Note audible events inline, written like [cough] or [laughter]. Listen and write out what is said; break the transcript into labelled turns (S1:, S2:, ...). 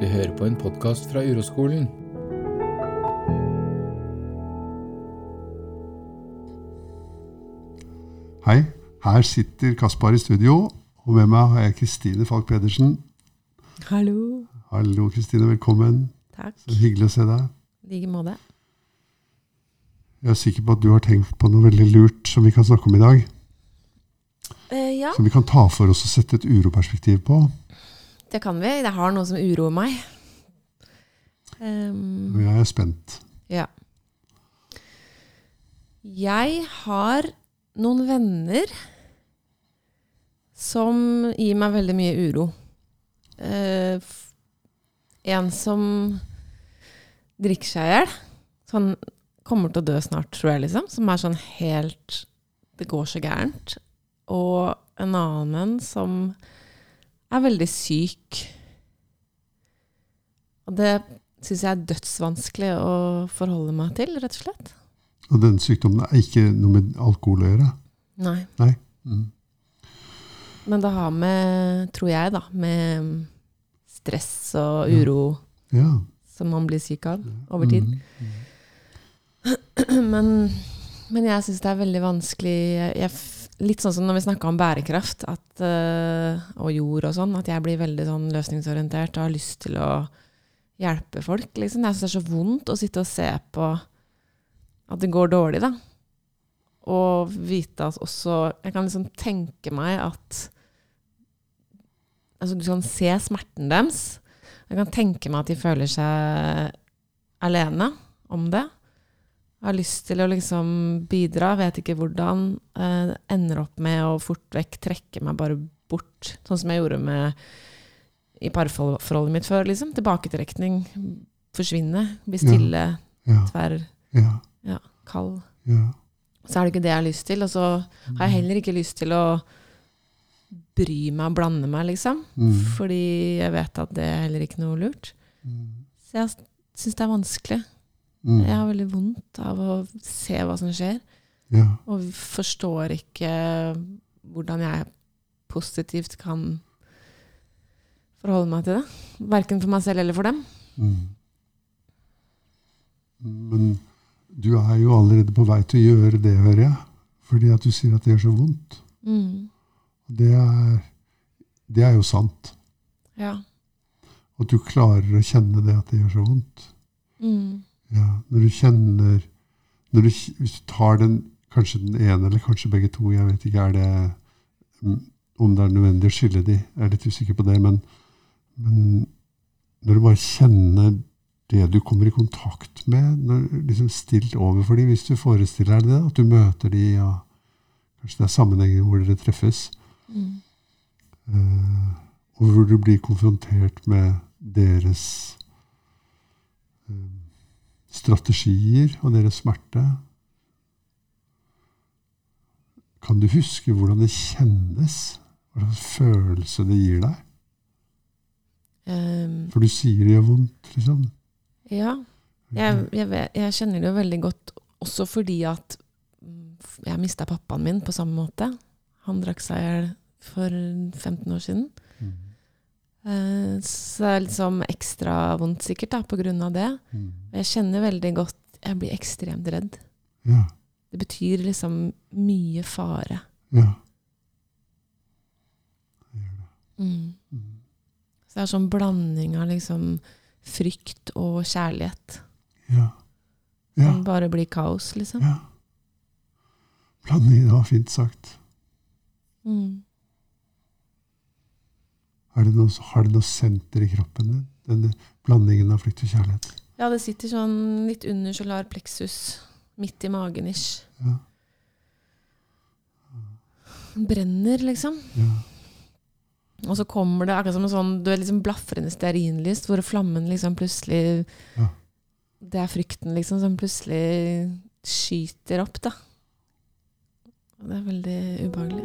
S1: Du hører på en podkast fra Uroskolen.
S2: Hei, her sitter Kaspar i studio, og med meg har jeg Kristine Falk Pedersen.
S3: Hallo.
S2: Hallo, Kristine. Velkommen.
S3: Takk.
S2: Så hyggelig å se deg.
S3: I like måte.
S2: Jeg er sikker på at du har tenkt på noe veldig lurt som vi kan snakke om i dag.
S3: Eh, ja,
S2: Som vi kan ta for oss og sette et uroperspektiv på.
S3: Det kan vi. Det har noe som uroer meg.
S2: Um, jeg er spent.
S3: ja. Jeg har noen venner som gir meg veldig mye uro. Uh, en som drikker seg i hjel. Sånn kommer til å dø snart, tror jeg, liksom. Som er sånn helt Det går så gærent. Og en annen en som er veldig syk. Og det syns jeg er dødsvanskelig å forholde meg til, rett og slett.
S2: Og den sykdommen er ikke noe med alkohol å gjøre.
S3: Nei.
S2: Nei. Mm.
S3: Men det har med, tror jeg, da, med stress og uro
S2: Ja.
S3: som man blir syk av over tid.
S2: Mm. [clears throat]
S3: Men, men jeg syns det er veldig vanskelig jeg, Litt sånn som når vi snakka om bærekraft at, uh, og jord og sånn, at jeg blir veldig sånn løsningsorientert og har lyst til å hjelpe folk. Liksom. Jeg syns det er så vondt å sitte og se på at det går dårlig, da. Og vite at også Jeg kan liksom tenke meg at Altså, du kan se smerten deres. Jeg kan tenke meg at de føler seg alene om det. Har lyst til å liksom bidra, vet ikke hvordan. Eh, ender opp med å fort vekk trekke meg bare bort, sånn som jeg gjorde med i parforholdet mitt før. liksom. Tilbaketrekning. Forsvinne. Bli stille.
S2: Ja.
S3: Tverr.
S2: Ja.
S3: Kald.
S2: Ja.
S3: Så er det ikke det jeg har lyst til. Og så har jeg heller ikke lyst til å bry meg og blande meg, liksom.
S2: Mm.
S3: Fordi jeg vet at det er heller ikke noe lurt.
S2: Mm.
S3: Så jeg syns det er vanskelig.
S2: Mm.
S3: Jeg har veldig vondt av å se hva som skjer,
S2: Ja.
S3: og forstår ikke hvordan jeg positivt kan forholde meg til det. Verken for meg selv eller for dem.
S2: Mm. Men du er jo allerede på vei til å gjøre det, hører jeg. Fordi at du sier at det gjør så vondt.
S3: Mm.
S2: Det er, det er jo sant.
S3: Ja.
S2: At du klarer å kjenne det at det gjør så vondt.
S3: Mm.
S2: Ja, når du kjenner når du, Hvis du tar den, kanskje den ene eller kanskje begge to, jeg vet ikke det, mm, om det er nødvendig å skille de, jeg er litt usikker på det, men, men når du bare kjenner det du kommer i kontakt med, når, liksom stilt overfor dem, hvis du forestiller deg det, at du møter de, og kanskje det er sammenhenger hvor dere treffes,
S3: Mm.
S2: uh, og hvor du blir konfrontert med deres eh, strategier og deres smerte. Kan du huske hvordan det kjennes? Hva slags følelse det gir deg?
S3: Um,
S2: For du sier det gjør vondt, liksom.
S3: ja. Jeg, jeg, jeg kjenner det jo veldig godt også fordi at mm, jeg mista pappaen min på samme måte. Han drakk seg i hjel for 15 år siden. Eh, Så det er liksom ekstra vondt sikkert da, på grunn av det.
S2: Mm.
S3: Jeg kjenner veldig godt Jeg blir ekstremt redd.
S2: Ja.
S3: Det betyr liksom mye fare.
S2: Ja.
S3: Mm.
S2: Mm.
S3: Så det er sånn blanding av liksom frykt og kjærlighet.
S2: Ja. Ja.
S3: Som bare blir kaos, liksom.
S2: ja. Blanding, det var fint sagt.
S3: Mm.
S2: Er det noe, har det noe senter i kroppen din? Denne blandingen av frykt og kjærlighet?
S3: Ja, det sitter sånn litt under solar plexus. Midt i magen ish.
S2: Ja.
S3: Brenner, liksom.
S2: Ja.
S3: Og så kommer det akkurat som en sånn du vet, liksom blafrende stearinlys, hvor flammen liksom plutselig
S2: Ja.
S3: Det er frykten, liksom, som plutselig skyter opp, da. Det er veldig ubehagelig.